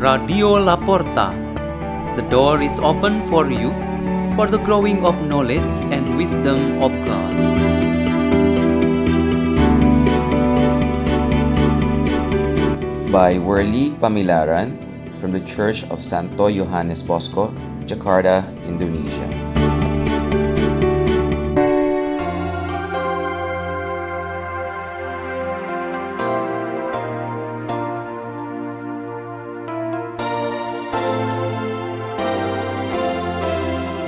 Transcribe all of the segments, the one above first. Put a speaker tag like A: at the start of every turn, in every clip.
A: Radio La Porta. The door is open for you for the growing of knowledge and wisdom of God.
B: by Worley Pamilaran from the Church of Santo Yohanes Bosco, Jakarta, Indonesia.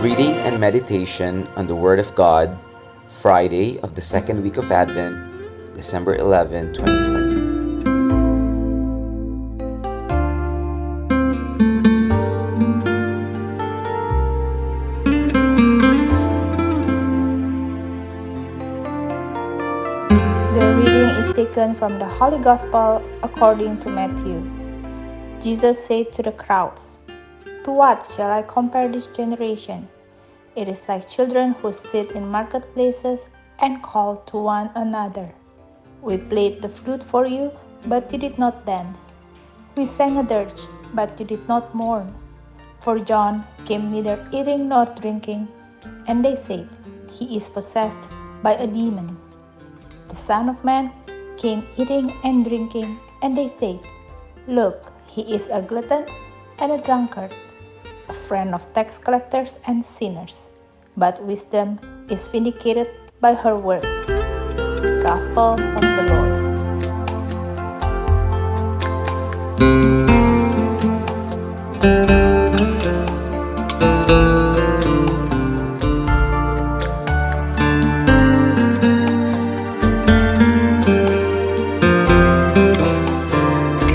B: Reading and meditation on the Word of God, Friday of the second week of Advent, December 11, 2020.
C: The reading is taken from the Holy Gospel according to Matthew. Jesus said to the crowds, To what shall I compare this generation? It is like children who sit in marketplaces and call to one another. We played the flute for you, but you did not dance. We sang a dirge, but you did not mourn. For John came neither eating nor drinking, and they said, He is possessed by a demon. The Son of Man came eating and drinking, and they said, Look, he is a glutton and a drunkard, a friend of tax collectors and sinners. But wisdom is vindicated by her works. Gospel of the Lord.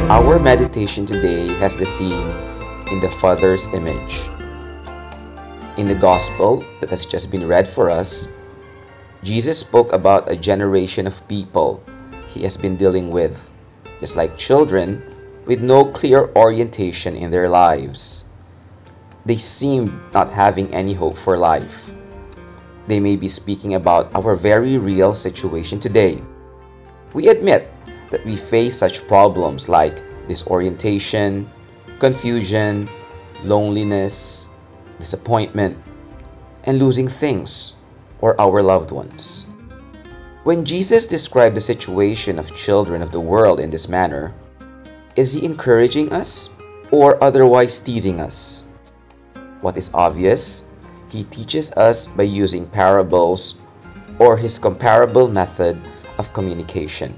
B: Our meditation today has the theme In the Father's Image. In the Gospel that has just been read for us, Jesus spoke about a generation of people he has been dealing with, just like children with no clear orientation in their lives. They seem not having any hope for life. They may be speaking about our very real situation today. We admit that we face such problems like disorientation, confusion, loneliness, disappointment, and losing things or our loved ones. When Jesus described the situation of children of the world in this manner, is he encouraging us or otherwise teasing us? What is obvious, he teaches us by using parables or his comparable method of communication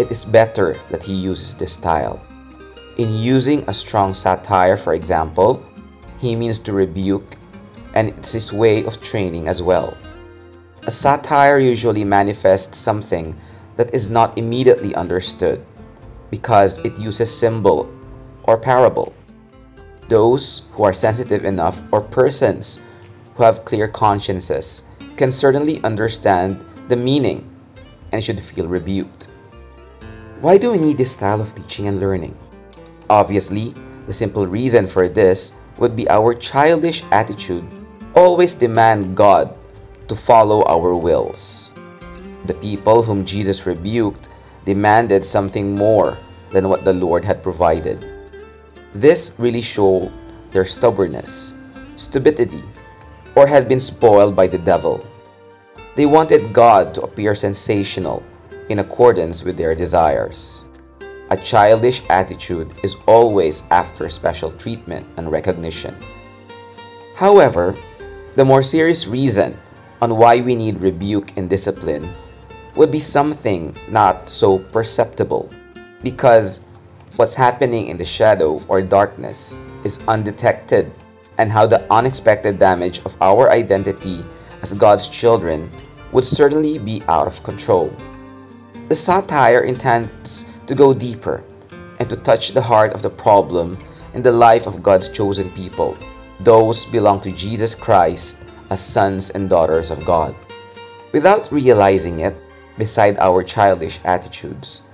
B: it is better that he uses this style. In using a strong satire, for example, he means to rebuke, and it's his way of training as well. A satire usually manifests something that is not immediately understood because it uses symbol or parable. Those who are sensitive enough or persons who have clear consciences can certainly understand the meaning and should feel rebuked. Why do we need this style of teaching and learning? Obviously, the simple reason for this would be our childish attitude always demand God to follow our wills. The people whom Jesus rebuked demanded something more than what the Lord had provided. This really showed their stubbornness, stupidity, or had been spoiled by the devil. They wanted God to appear sensational in accordance with their desires. A childish attitude is always after special treatment and recognition. However, the more serious reason on why we need rebuke and discipline would be something not so perceptible because what's happening in the shadow or darkness is undetected and how the unexpected damage of our identity as God's children would certainly be out of control. The satire intends to go deeper and to touch the heart of the problem in the life of God's chosen people. Those belong to Jesus Christ as sons and daughters of God. Without realizing it, beside our childish attitudes,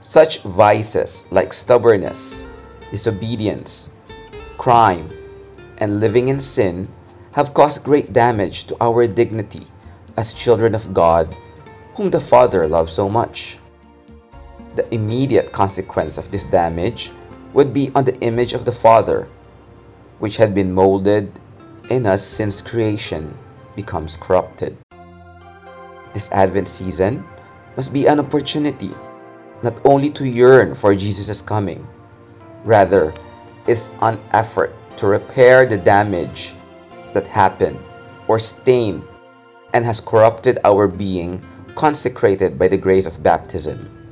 B: such vices like stubbornness, disobedience, crime, and living in sin have caused great damage to our dignity as children of God whom the Father loves so much. The immediate consequence of this damage would be on the image of the Father, which had been molded in us since creation becomes corrupted. This Advent season must be an opportunity not only to yearn for Jesus' coming, rather, is an effort to repair the damage that happened or stained and has corrupted our being consecrated by the grace of baptism.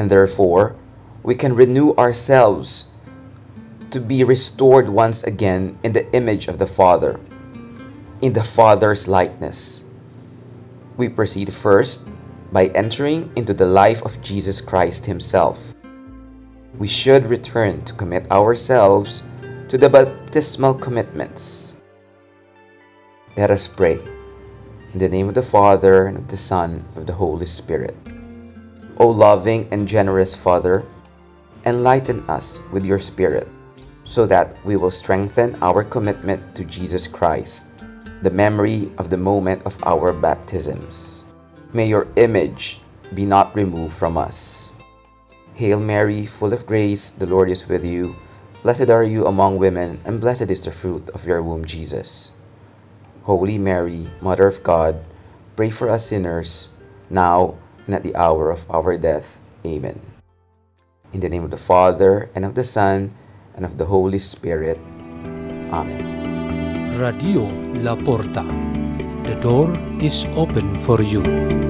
B: And therefore, we can renew ourselves to be restored once again in the image of the Father, in the Father's likeness. We proceed first by entering into the life of Jesus Christ Himself. We should return to commit ourselves to the baptismal commitments. Let us pray. In the name of the Father, and of the Son, and of the Holy Spirit. O loving and generous Father, enlighten us with your Spirit, so that we will strengthen our commitment to Jesus Christ, the memory of the moment of our baptisms. May your image be not removed from us. Hail Mary, full of grace, the Lord is with you. Blessed are you among women, and blessed is the fruit of your womb, Jesus. Holy Mary, Mother of God, pray for us sinners, now and at the hour of our death. Amen. In the name of the Father, and of the Son, and of the Holy Spirit. Amen.
D: Radio La Porta. The door is open for you.